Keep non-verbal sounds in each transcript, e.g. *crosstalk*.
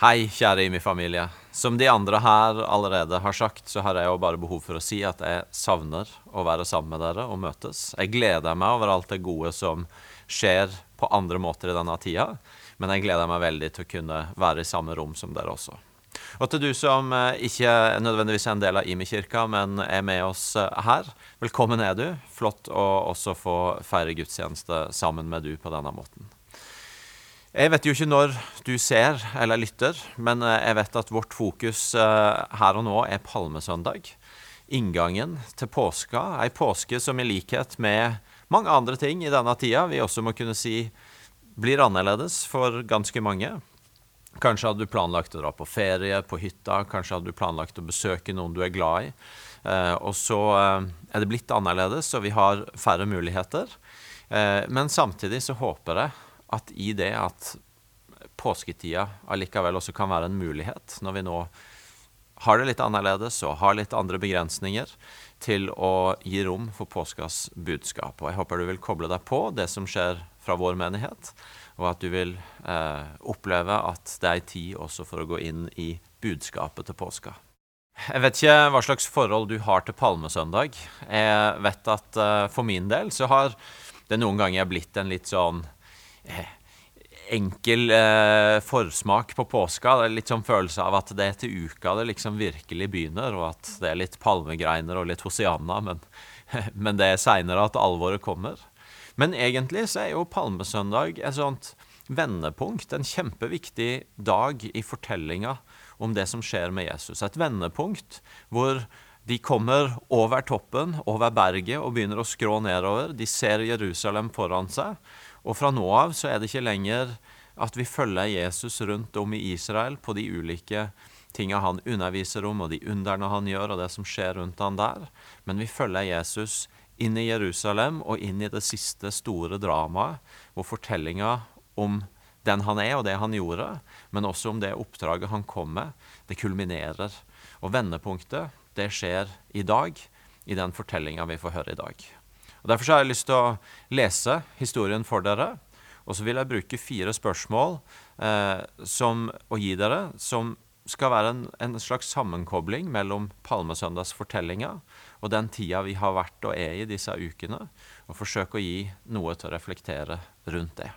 Hei, kjære IMI-familie. Som de andre her allerede har sagt, så har jeg jo bare behov for å si at jeg savner å være sammen med dere og møtes. Jeg gleder meg over alt det gode som skjer på andre måter i denne tida, men jeg gleder meg veldig til å kunne være i samme rom som dere også. Og til du som eh, ikke nødvendigvis er en del av IMI-kirka, men er med oss eh, her, velkommen er du. Flott å også få feire gudstjeneste sammen med du på denne måten. Jeg vet jo ikke når du ser eller lytter, men eh, jeg vet at vårt fokus her og nå er palmesøndag. Inngangen til påska. Ei påske som i likhet med mange andre ting i denne tida vi også må kunne si blir annerledes for ganske mange. Kanskje hadde du planlagt å dra på ferie, på hytta. Kanskje hadde du planlagt å besøke noen du er glad i. Eh, og så eh, er det blitt annerledes, og vi har færre muligheter. Eh, men samtidig så håper jeg at i det at påsketida allikevel også kan være en mulighet, når vi nå har det litt annerledes og har litt andre begrensninger, til å gi rom for påskas budskap. Og jeg håper du vil koble deg på det som skjer fra vår menighet og at du vil eh, oppleve at det er tid også for å gå inn i budskapet til påska. Jeg vet ikke hva slags forhold du har til palmesøndag. Jeg vet at eh, for min del så har det noen ganger blitt en litt sånn enkel eh, forsmak på påska. Det er litt sånn følelse av at det er til uka det liksom virkelig begynner, og at det er litt palmegreiner og litt hosianna, men, *laughs* men det er seinere at alvoret kommer. Men egentlig så er jo palmesøndag et sånt vendepunkt, en kjempeviktig dag i fortellinga om det som skjer med Jesus. Et vendepunkt hvor de kommer over toppen, over berget, og begynner å skrå nedover. De ser Jerusalem foran seg. Og fra nå av så er det ikke lenger at vi følger Jesus rundt om i Israel på de ulike tinga han underviser om, og de underne han gjør, og det som skjer rundt han der. Men vi følger Jesus inn i Jerusalem og inn i det siste store dramaet, hvor fortellinga om den han er og det han gjorde, men også om det oppdraget han kom med, det kulminerer. Og vendepunktet, det skjer i dag, i den fortellinga vi får høre i dag. Og Derfor har jeg lyst til å lese historien for dere. Og så vil jeg bruke fire spørsmål eh, som, å gi dere, som skal være en, en slags sammenkobling mellom palmesøndagsfortellinga og den tida vi har vært og er i disse ukene, og forsøke å gi noe til å reflektere rundt det.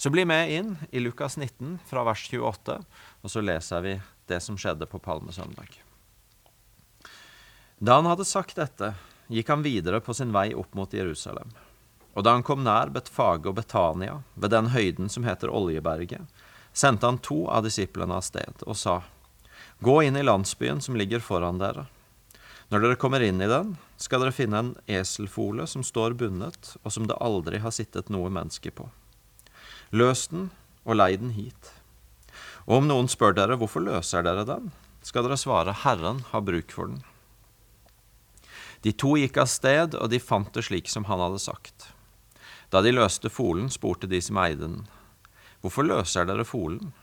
Så bli med inn i Lukas 19 fra vers 28, og så leser vi det som skjedde på palmesøndag. Da han hadde sagt dette, gikk han videre på sin vei opp mot Jerusalem. Og da han kom nær Betfage og Betania, ved den høyden som heter Oljeberget, sendte han to av disiplene av sted og sa, Gå inn i landsbyen som ligger foran dere. Når dere kommer inn i den, skal dere finne en eselfole som står bundet, og som det aldri har sittet noe menneske på. Løs den og lei den hit. Og om noen spør dere hvorfor løser dere den, skal dere svare Herren har bruk for den. De to gikk av sted, og de fant det slik som han hadde sagt. Da de løste folen, spurte de som eide den, Hvorfor løser dere folen?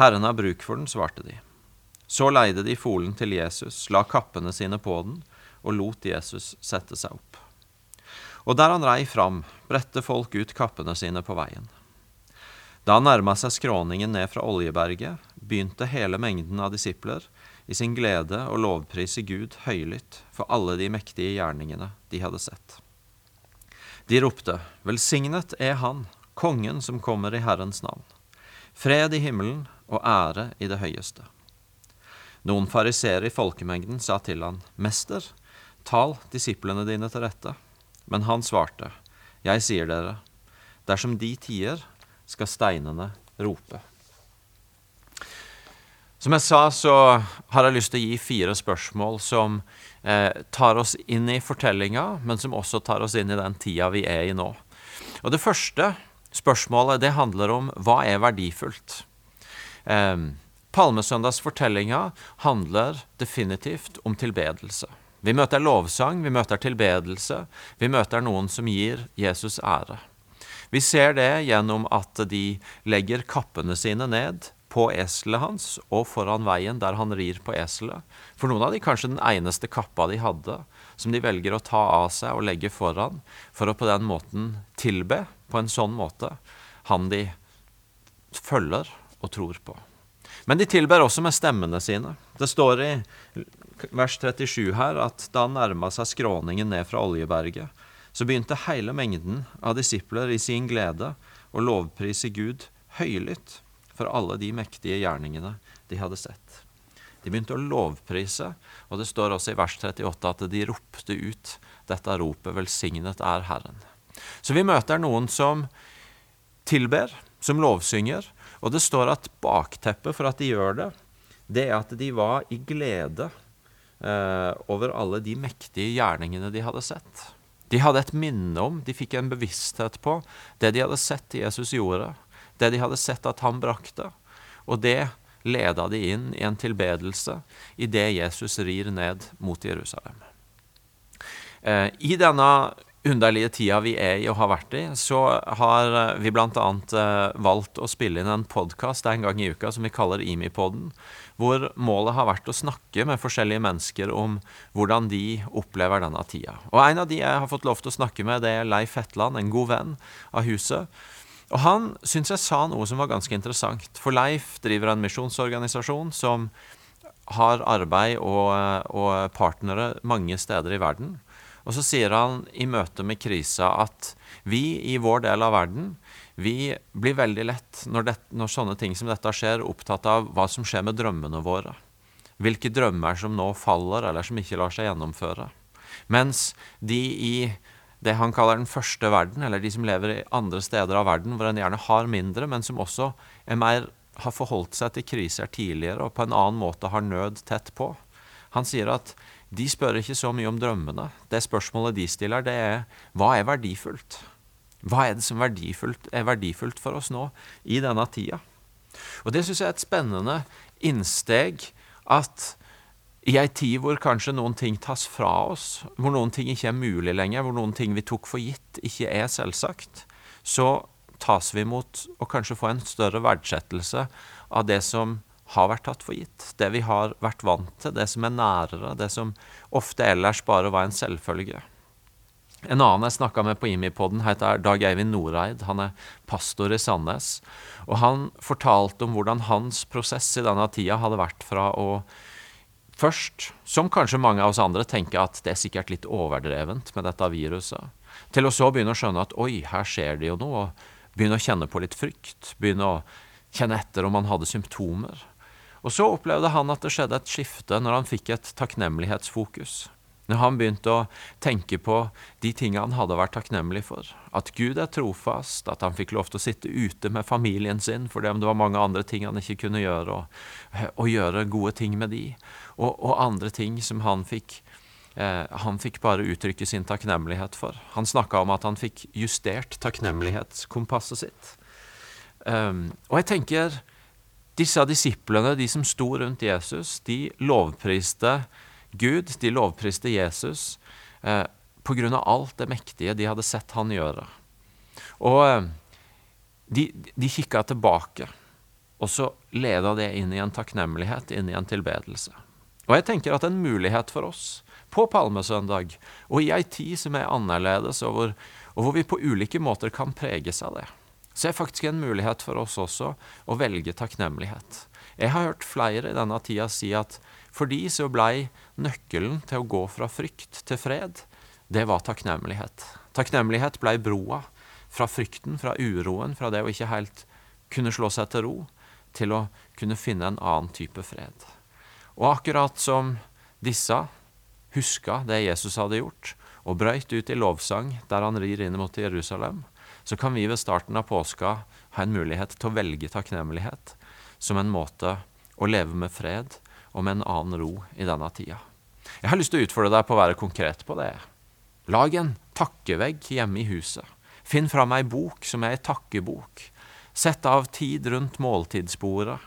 Herren har bruk for den, svarte de. Så leide de folen til Jesus, la kappene sine på den og lot Jesus sette seg opp. Og der han rei fram, bredte folk ut kappene sine på veien. Da han nærma seg skråningen ned fra Oljeberget, begynte hele mengden av disipler i sin glede og lovprise Gud høylytt for alle de mektige gjerningene de hadde sett. De ropte, Velsignet er Han, Kongen som kommer i Herrens navn. Fred i himmelen og ære i det høyeste. Noen fariseere i folkemengden sa til han, Mester, tal disiplene dine til rette. Men han svarte, Jeg sier dere, dersom de tier, skal steinene rope. Som jeg sa, så har jeg lyst til å gi fire spørsmål som eh, tar oss inn i fortellinga, men som også tar oss inn i den tida vi er i nå. Og Det første spørsmålet det handler om hva er verdifullt. Eh, Palmesøndagsfortellinga handler definitivt om tilbedelse. Vi møter lovsang, vi møter tilbedelse, vi møter noen som gir Jesus ære. Vi ser det gjennom at de legger kappene sine ned på eselet hans og foran veien der han rir på eselet. For noen av de kanskje den eneste kappa de hadde, som de velger å ta av seg og legge foran, for å på den måten tilbe på en sånn måte han de følger og tror på. Men de tilber også med stemmene sine. Det står i vers 37 her at da han nærma seg skråningen ned fra Oljeberget, så begynte hele mengden av disipler i sin glede å lovprise Gud høylytt for alle de mektige gjerningene de hadde sett. De begynte å lovprise, og det står også i vers 38 at de ropte ut dette ropet 'Velsignet er Herren'. Så vi møter noen som tilber, som lovsynger, og det står at bakteppet for at de gjør det, det er at de var i glede eh, over alle de mektige gjerningene de hadde sett. De hadde et minne om, de fikk en bevissthet på, det de hadde sett Jesus gjorde, det de hadde sett at han brakte. Og det leda de inn i en tilbedelse idet Jesus rir ned mot Jerusalem. Eh, I denne underlige tida vi er i og har vært i, så har vi bl.a. Eh, valgt å spille inn en podkast en gang i uka som vi kaller IMI-podden, hvor målet har vært å snakke med forskjellige mennesker om hvordan de opplever denne tida. Og En av de jeg har fått lov til å snakke med, det er Leif Hetland, en god venn av huset. Og Han syns jeg sa noe som var ganske interessant. For Leif driver en misjonsorganisasjon som har arbeid og, og partnere mange steder i verden. Og så sier han i møte med krisa at vi i vår del av verden vi blir veldig lett, når, det, når, sånne ting som dette skjer, opptatt av hva som skjer med drømmene våre. Hvilke drømmer som nå faller, eller som ikke lar seg gjennomføre. Mens de i det han kaller den første verden, eller de som lever i andre steder av verden, hvor en gjerne har mindre, men som også er mer, har forholdt seg til kriser tidligere og på en annen måte har nød tett på. Han sier at de spør ikke så mye om drømmene. Det spørsmålet de stiller, det er hva er verdifullt? Hva er det som verdifullt, er verdifullt for oss nå i denne tida? Og det syns jeg er et spennende innsteg at i ei tid hvor kanskje noen ting tas fra oss, hvor noen ting ikke er mulig lenger, hvor noen ting vi tok for gitt, ikke er selvsagt, så tas vi imot å kanskje få en større verdsettelse av det som har vært tatt for gitt. Det vi har vært vant til, det som er nærere, det som ofte ellers bare var en selvfølge. En annen jeg snakka med på IMI-podden, heter Dag Eivind Noreid. Han er pastor i Sandnes. Og han fortalte om hvordan hans prosess i denne tida hadde vært fra å først, som kanskje mange av oss andre, tenke at det er sikkert litt overdrevent med dette viruset, til å så begynne å skjønne at oi, her skjer det jo noe, og begynne å kjenne på litt frykt, begynne å kjenne etter om han hadde symptomer. Og så opplevde han at det skjedde et skifte når han fikk et takknemlighetsfokus. Når han begynte å tenke på de tingene han hadde vært takknemlig for. At Gud er trofast, at han fikk lov til å sitte ute med familien sin fordi det var mange andre ting han ikke kunne gjøre, og, og gjøre gode ting med de. Og, og andre ting som han fikk eh, Han fikk bare uttrykke sin takknemlighet for. Han snakka om at han fikk justert takknemlighetskompasset sitt. Um, og jeg tenker disse disiplene, de som sto rundt Jesus, de lovpriste Gud, de lovpriste Jesus eh, pga. alt det mektige de hadde sett han gjøre. Og eh, de, de kikka tilbake, og så leda det inn i en takknemlighet, inn i en tilbedelse. Og jeg tenker at en mulighet for oss på Palmesøndag, og i ei tid som er annerledes, og hvor, og hvor vi på ulike måter kan preges av det, så er faktisk en mulighet for oss også å velge takknemlighet. Jeg har hørt flere i denne tida si at for de så blei nøkkelen til å gå fra frykt til fred, det var takknemlighet. Takknemlighet blei broa fra frykten, fra uroen, fra det å ikke helt kunne slå seg til ro, til å kunne finne en annen type fred. Og akkurat som disse huska det Jesus hadde gjort, og brøyt ut i lovsang der han rir inn mot Jerusalem, så kan vi ved starten av påska ha en mulighet til å velge takknemlighet som en måte å leve med fred og med en annen ro i denne tida. Jeg har lyst til å utfordre deg på å være konkret på det. Lag en takkevegg hjemme i huset. Finn fram ei bok som er ei takkebok. Sett av tid rundt måltidsbordet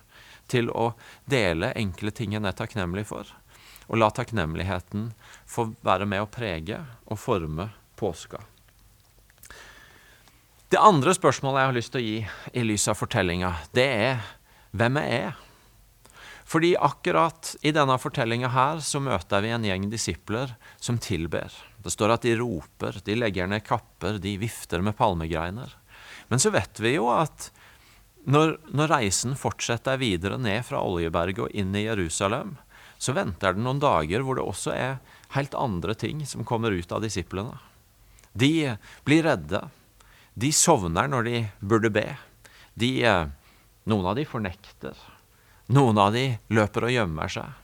til å dele enkle ting en er takknemlig for. Og la takknemligheten få være med å prege og forme påska. Det andre spørsmålet jeg har lyst til å gi i lys av fortellinga, det er hvem jeg er. Fordi akkurat i denne fortellinga her så møter vi en gjeng disipler som tilber. Det står at de roper, de legger ned kapper, de vifter med palmegreiner. Men så vet vi jo at når, når reisen fortsetter videre ned fra Oljeberget og inn i Jerusalem, så venter det noen dager hvor det også er helt andre ting som kommer ut av disiplene. De blir redde. De sovner når de burde be. De, noen av de fornekter. Noen av de løper og gjemmer seg.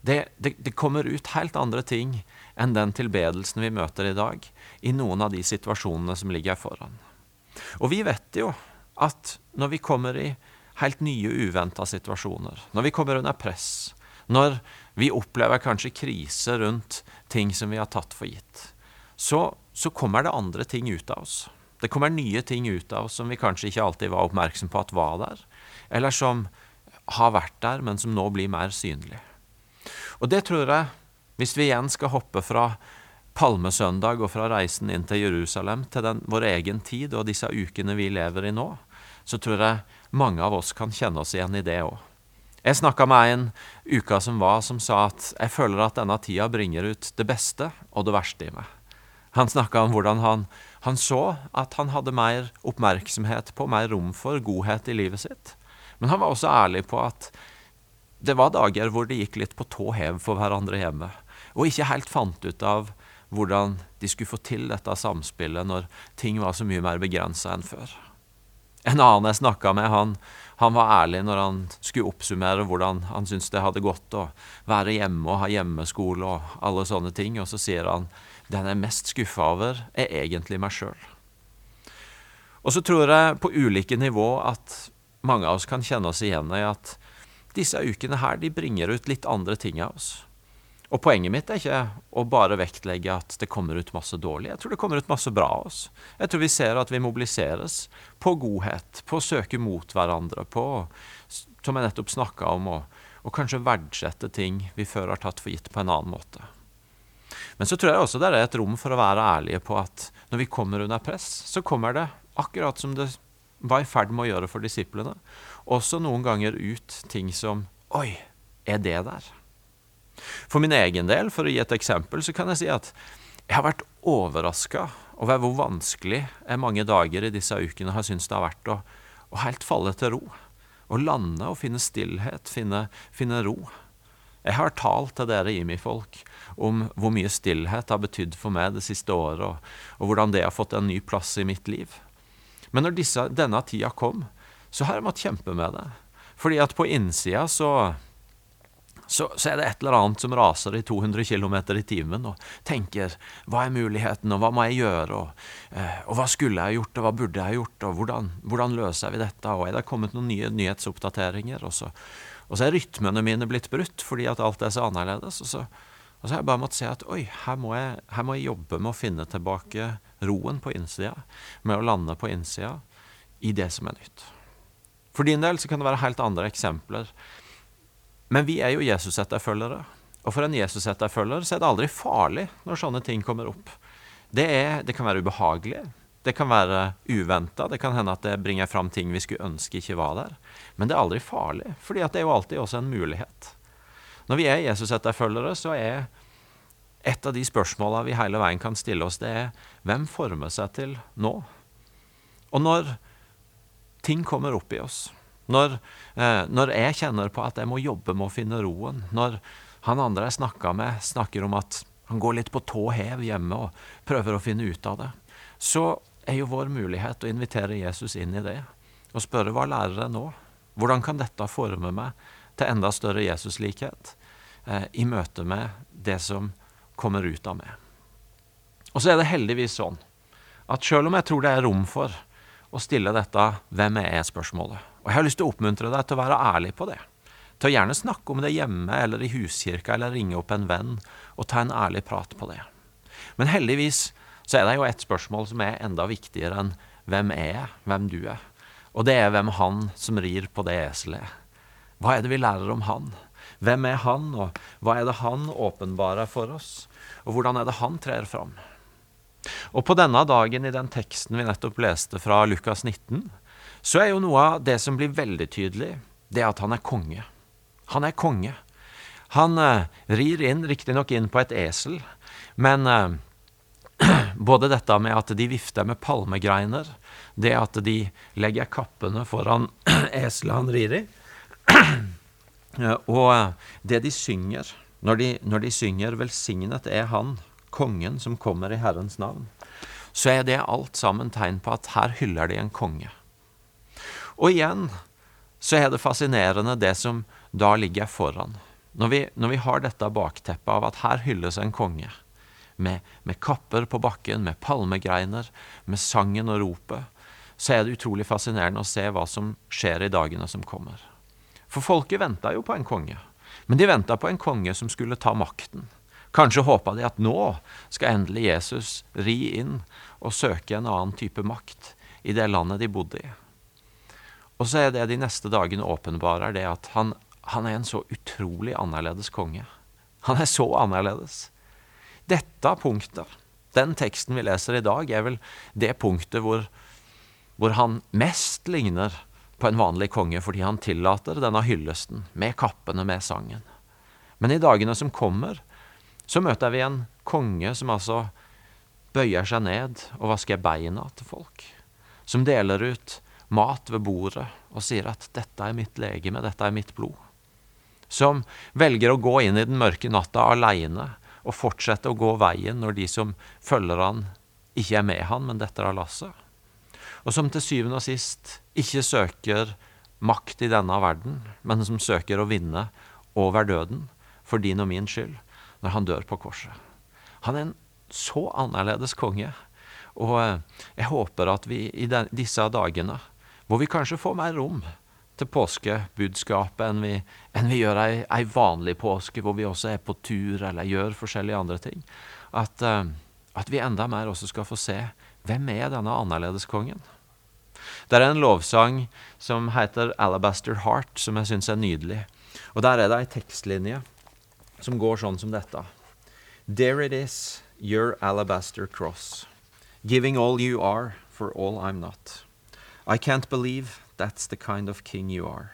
Det, det, det, kommer ut helt andre ting enn den tilbedelsen vi møter i dag, i noen av de situasjonene som ligger foran. Og vi vet jo at når vi kommer i helt nye, uventa situasjoner, når vi kommer under press, når vi opplever kanskje krise rundt ting som vi har tatt for gitt, så, så kommer det andre ting ut av oss. Det kommer nye ting ut av oss som vi kanskje ikke alltid var oppmerksom på at var der, eller som har vært der, men som nå blir mer synlig. Og det tror jeg, hvis vi igjen skal hoppe fra palmesøndag og fra reisen inn til Jerusalem til den, vår egen tid og disse ukene vi lever i nå, så tror jeg mange av oss kan kjenne oss igjen i det òg. Jeg snakka med en uka som var, som sa at jeg føler at denne tida bringer ut det beste og det verste i meg. Han snakka om hvordan han, han, så at han hadde mer oppmerksomhet på, mer rom for godhet i livet sitt. Men han var også ærlig på at det var dager hvor de gikk litt på tå hev for hverandre hjemme, og ikke helt fant ut av hvordan de skulle få til dette samspillet når ting var så mye mer begrensa enn før. En annen jeg snakka med, han, han, var ærlig når han skulle oppsummere hvordan han syntes det hadde gått å være hjemme og ha hjemmeskole og alle sånne ting, og så sier han den jeg er mest skuffa over, er egentlig meg sjøl. Og så tror jeg på ulike nivå at mange av oss kan kjenne oss igjen i at disse ukene her, de bringer ut litt andre ting av oss. Og poenget mitt er ikke å bare vektlegge at det kommer ut masse dårlig. Jeg tror det kommer ut masse bra av oss. Jeg tror vi ser at vi mobiliseres på godhet, på å søke mot hverandre, på, som jeg nettopp snakka om, å kanskje verdsette ting vi før har tatt for gitt på en annen måte. Men så tror jeg også det er et rom for å være ærlige på at når vi kommer under press, så kommer det akkurat som det var i ferd med å gjøre for disiplene, også noen ganger ut ting som Oi, er det der? For min egen del, for å gi et eksempel, så kan jeg si at jeg har vært overraska over hvor vanskelig jeg mange dager i disse ukene har syntes det har vært å, å helt falle til ro. Å lande og finne stillhet, finne, finne ro. Jeg har talt til dere IMI-folk om hvor mye stillhet har betydd for meg det siste året, og, og hvordan det har fått en ny plass i mitt liv. Men når disse, denne tida kom, så har jeg måttet kjempe med det. Fordi at på innsida så, så, så, er det et eller annet som raser i 200 km i timen, og tenker hva er muligheten, og hva må jeg gjøre, og, eh, og hva skulle jeg gjort, og hva burde jeg gjort, og hvordan, hvordan løser vi dette, og er det kommet noen nye nyhetsoppdateringer? Og så, og så er rytmene mine blitt brutt fordi at alt er så annerledes. og så og så har jeg bare måttet se at oi, her må, jeg, her må jeg jobbe med å finne tilbake roen på innsida, med å lande på innsida i det som er nytt. For din del så kan det være helt andre eksempler. Men vi er jo Jesus-etterfølgere. Og for en Jesus-etterfølger så er det aldri farlig når sånne ting kommer opp. Det, er, det kan være ubehagelig. Det kan være uventa. Det kan hende at det bringer fram ting vi skulle ønske ikke var der. Men det er aldri farlig, fordi det er jo alltid også en mulighet. Når vi er Jesus-etterfølgere, så er et av de spørsmåla vi hele veien kan stille oss, det er hvem former seg til nå? Og når ting kommer opp i oss, når, eh, når, jeg kjenner på at jeg må jobbe med å finne roen, når han andre jeg snakka med, snakker om at han går litt på tå hev hjemme og prøver å finne ut av det, så er jo vår mulighet å invitere Jesus inn i det og spørre hva lærer jeg nå? Hvordan kan dette forme meg til enda større Jesuslikhet eh, i møte med det som kommer ut av meg. Og så er det heldigvis sånn at selv om jeg tror det er rom for å stille dette 'hvem er jeg?'-spørsmålet, og jeg har lyst til å oppmuntre deg til å være ærlig på det, til å gjerne snakke om det hjemme eller i huskirka eller ringe opp en venn og ta en ærlig prat på det. Men heldigvis så er det jo et spørsmål som er enda viktigere enn 'hvem er jeg?', 'hvem du er'. Og det er hvem han som rir på det eselet. Hva er det vi lærer om han? Hvem er han, og hva er det han åpenbarer for oss? Og hvordan er det han trer fram? Og på denne dagen i den teksten vi nettopp leste fra Lukas 19, så er jo noe av det som blir veldig tydelig, det er at han er konge. Han er konge. Han eh, rir inn, riktignok inn på et esel, men eh, *clears throat* både dette med at de vifter med palmegreiner, det at de legger kappene foran *clears throat* eselet han rir i, *clears throat* og det de synger når de, når de synger 'Velsignet er Han, kongen som kommer i Herrens navn', så er det alt sammen tegn på at her hyller de en konge. Og igjen så er det fascinerende det som da ligger foran. Når vi, når vi har dette bakteppet av at her hylles en konge, med, med kapper på bakken, med palmegreiner, med sangen og ropet, så er det utrolig fascinerende å se hva som skjer i dagene som kommer. For folket venta jo på en konge. Men de venta på en konge som skulle ta makten. Kanskje håpa de at nå skal endelig Jesus ri inn og søke en annen type makt i det landet de bodde i. Og så er det de neste dagene åpenbarer, det at han, han er en så utrolig annerledes konge. Han er så annerledes. Dette punktet, den teksten vi leser i dag, er vel det punktet hvor, hvor han mest ligner på en vanlig konge fordi han tillater denne hyllesten, med kappene, med sangen. Men i dagene som kommer, så møter vi en konge som altså bøyer seg ned og vasker beina til folk. Som deler ut mat ved bordet og sier at 'dette er mitt legeme, dette er mitt blod'. Som velger å gå inn i den mørke natta aleine og fortsette å gå veien når de som følger han, ikke er med han, men detter av lasset og som til syvende og sist ikke søker makt i denne verden, men som søker å vinne over døden for din og min skyld når han dør på korset. Han er en så annerledes konge, og eh, jeg håper at vi i disse dagene, hvor vi kanskje får mer rom til påskebudskapet enn vi, enn vi gjør ei, ei, vanlig påske, hvor vi også er på tur eller gjør forskjellige andre ting, at, uh, at vi enda mer også skal få se hvem er denne annerledeskongen? Det er en lovsang som heter 'Alabaster Heart', som jeg syns er nydelig. Og Der er det ei tekstlinje som går sånn som dette. There it is, your alabaster cross, giving all you are for all I'm not. I can't believe that's the kind of king you are.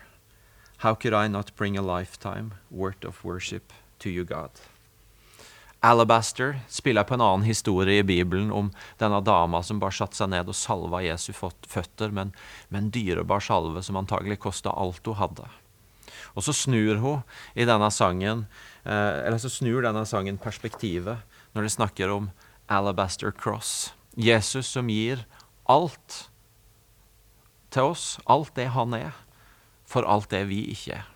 How could I not bring a lifetime worth of worship to you, God? Alabaster spiller på en annen historie i Bibelen om denne dama som bare satte seg ned og salva Jesu føtter med en dyrebar salve som antagelig kosta alt hun hadde. Og så snur hun i denne sangen, eh, eller så snur denne sangen perspektivet når de snakker om Alabaster Cross. Jesus som gir alt til oss, alt det han er, for alt det vi ikke er.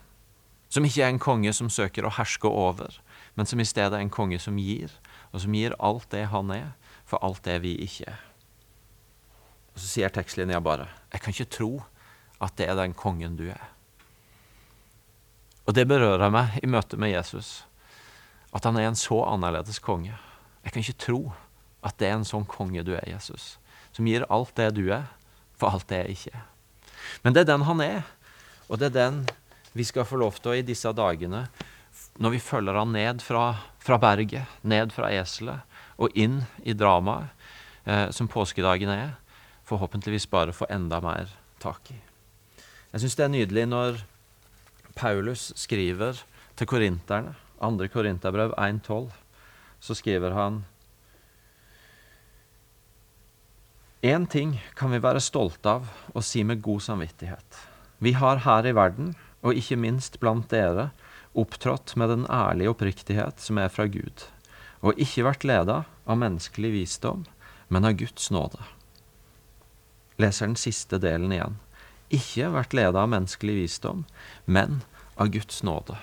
Som ikke er en konge som søker å herske over, men som i stedet er en konge som gir, og som gir alt det han er, for alt det vi ikke er. Og Så sier tekstlinja bare Jeg kan ikke tro at det er den kongen du er. Og det berører meg i møte med Jesus. At han er en så annerledes konge. Jeg kan ikke tro at det er en sånn konge du er, Jesus. Som gir alt det du er, for alt det jeg ikke er. Men det er den han er, og det er den vi skal få lov til å i disse dagene når vi følger han ned fra, fra berget, ned fra eselet og inn i dramaet eh, som påskedagen er, forhåpentligvis bare få enda mer tak i. Jeg syns det er nydelig når Paulus skriver til korinterne, 2. Korinterbrev 1,12, så skriver han Én ting kan vi være stolte av og si med god samvittighet. Vi har her i verden, og ikke minst blant dere, opptrådt med den ærlige oppriktighet som er fra Gud, og ikke vært leda av menneskelig visdom, men av Guds nåde. Leser den siste delen igjen. Ikke vært leda av menneskelig visdom, men av Guds nåde.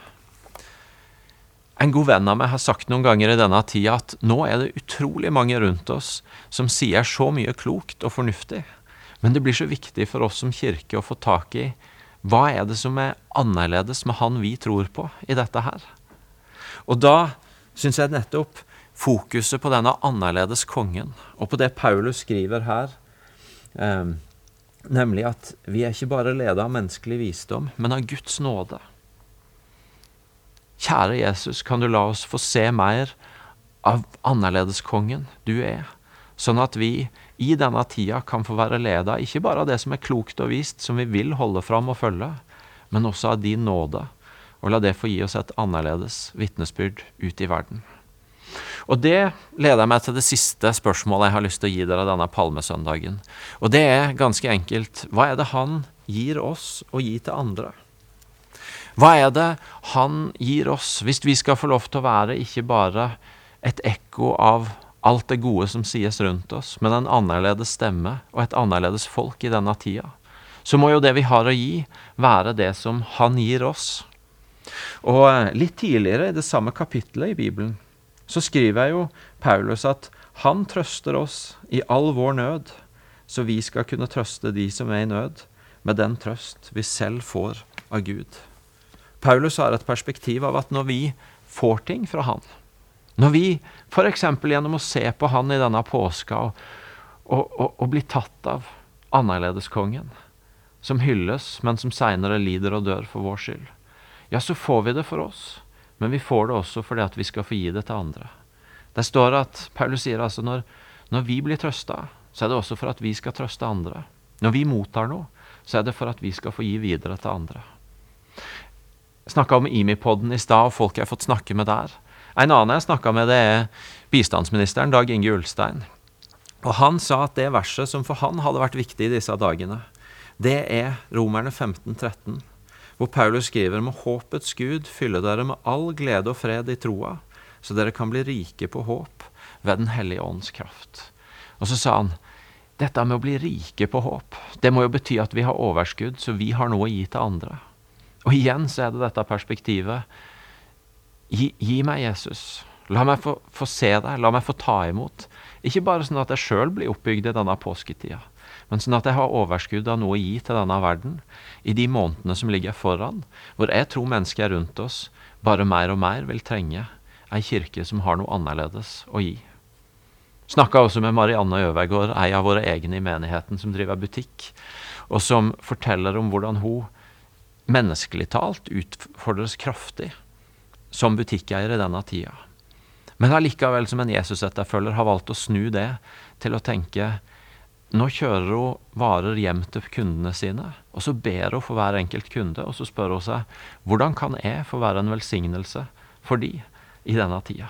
En god venn av meg har sagt noen ganger i denne tida at nå er det utrolig mange rundt oss som sier så mye klokt og fornuftig, men det blir så viktig for oss som kirke å få tak i hva er det som er annerledes med han vi tror på i dette her? Og da syns jeg nettopp fokuset på denne annerledes kongen, og på det Paulus skriver her, eh, nemlig at vi er ikke bare ledet av menneskelig visdom, men av Guds nåde. Kjære Jesus, kan du la oss få se mer av annerledeskongen du er, sånn at vi i denne tida kan få være leda ikke bare av det som er klokt og vist, som vi vil holde fram og følge, men også av din nåde, og la det få gi oss et annerledes vitnesbyrd ut i verden. Og det leder meg til det siste spørsmålet jeg har lyst til å gi dere denne palmesøndagen. Og det er ganske enkelt hva er det han gir oss å gi til andre? Hva er det han gir oss, hvis vi skal få lov til å være ikke bare et ekko av alt det gode som sies rundt oss, men en annerledes stemme og et annerledes folk i denne tida? Så må jo det vi har å gi, være det som han gir oss. Og eh, litt tidligere i det samme kapittelet i Bibelen så skriver jeg jo Paulus at han trøster oss i all vår nød, så vi skal kunne trøste de som er i nød, med den trøst vi selv får av Gud. Paulus har et perspektiv av at når vi får ting fra han, når vi f.eks. gjennom å se på han i denne påska og, og, og, og bli tatt av annerledeskongen, som hylles, men som seinere lider og dør for vår skyld, ja, så får vi det for oss, men vi får det også fordi at vi skal få gi det til andre. Det står at Paulus sier altså når, når vi blir trøsta, så er det også for at vi skal trøste andre. Når vi mottar noe, så er det for at vi skal få gi videre til andre. Snakka om IMI-podden i stad, og folk jeg har fått snakke med der. En annen jeg snakka med, det er bistandsministeren, Dag Inge Ulstein. Og han sa at det verset som for han hadde vært viktig i disse dagene, det er Romerne 15, 13, hvor Paulus skriver med håpets Gud fylle dere med all glede og fred i troa, så dere kan bli rike på håp ved Den hellige ånds kraft. Og så sa han dette med å bli rike på håp, det må jo bety at vi har overskudd, så vi har noe å gi til andre. Og igjen så er det dette perspektivet. Gi, gi meg Jesus. La meg få, få, se deg, la meg få ta imot. Ikke bare sånn at jeg sjøl blir oppbygd i denne påsketida, men sånn at jeg har overskudd av noe å gi til denne verden i de månedene som ligger foran, hvor jeg tror mennesker rundt oss bare mer og mer vil trenge ei kirke som har noe annerledes å gi. Snakka også med Marianne Øvergård, ei av våre egne i menigheten som driver butikk, og som forteller om hvordan hun menneskelig talt utfordres kraftig som butikkeier i denne tida. Men allikevel, som en Jesus-etterfølger, har valgt å snu det til å tenke nå kjører hun varer hjem til kundene sine, og så ber hun for hver enkelt kunde, og så spør hun seg hvordan kan jeg få være en velsignelse for de i denne tida.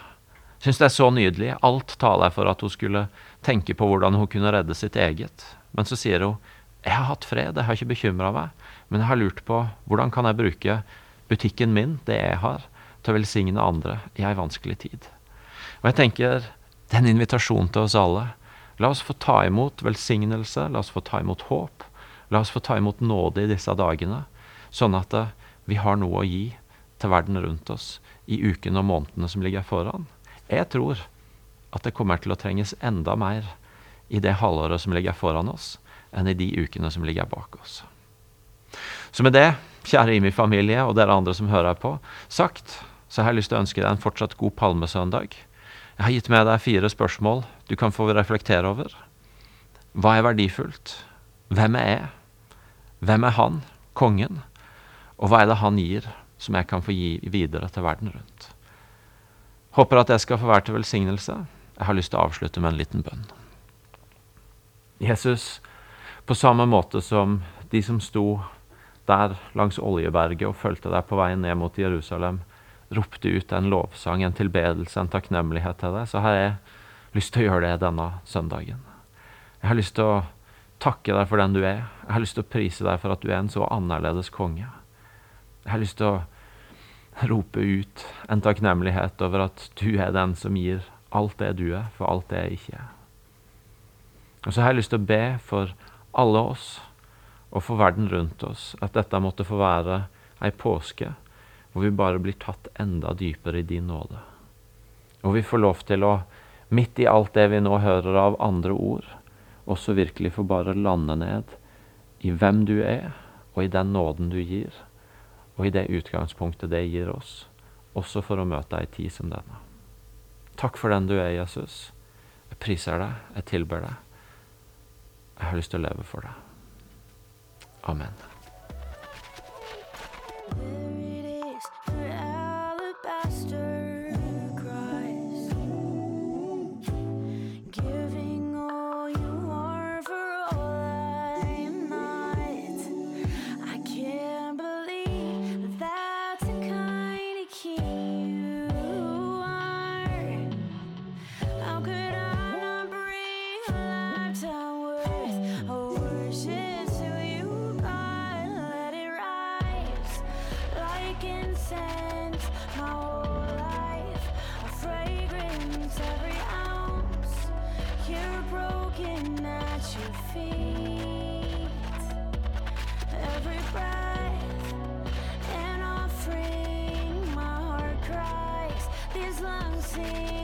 Syns det er så nydelig. Alt taler for at hun skulle tenke på hvordan hun kunne redde sitt eget. Men så sier hun jeg har hatt fred, jeg har ikke bekymra meg. Men jeg har lurt på hvordan kan jeg bruke butikken min, det jeg har, til å velsigne andre i ei vanskelig tid. Og jeg tenker det er en invitasjon til oss alle. La oss få ta imot velsignelse, la oss få ta imot håp. La oss få ta imot nåde i disse dagene, sånn at eh, vi har noe å gi til verden rundt oss i ukene og månedene som ligger foran. Jeg tror at det kommer til å trenges enda mer i det halvåret som ligger foran oss, enn i de ukene som ligger bak oss. Så med det, kjære IMI-familie og dere andre som hører på, sagt, så har jeg lyst til å ønske deg en fortsatt god palmesøndag. Jeg har gitt med deg fire spørsmål du kan få reflektere over. Hva er verdifullt? Hvem er jeg? Hvem er han, kongen? Og hva er det han gir, som jeg kan få gi videre til verden rundt? Håper at jeg skal få være til velsignelse. Jeg har lyst til å avslutte med en liten bønn. Jesus, på samme måte som de som sto der langs Oljeberget og fulgte deg på veien ned mot Jerusalem, ropte ut en lovsang, en tilbedelse, en takknemlighet til deg, så har jeg lyst til å gjøre det denne søndagen. Jeg har lyst til å takke deg for den du er. Jeg har lyst til å prise deg for at du er en så annerledes konge. Jeg har lyst til å rope ut en takknemlighet over at du er den som gir alt det du er, for alt det jeg ikke er. Og så har jeg lyst til å be for alle oss og for verden rundt oss at dette måtte få være ei påske hvor vi bare blir tatt enda dypere i din nåde. Og vi får lov til å, midt i alt det vi nå hører av andre ord, også virkelig få bare lande ned i hvem du er, og i den nåden du gir, og i det utgangspunktet det gir oss, også for å møte ei tid som denne. Takk for den du er, Jesus. Jeg priser deg, jeg tilber deg. Jeg har lyst til å leve for deg. Amen. see.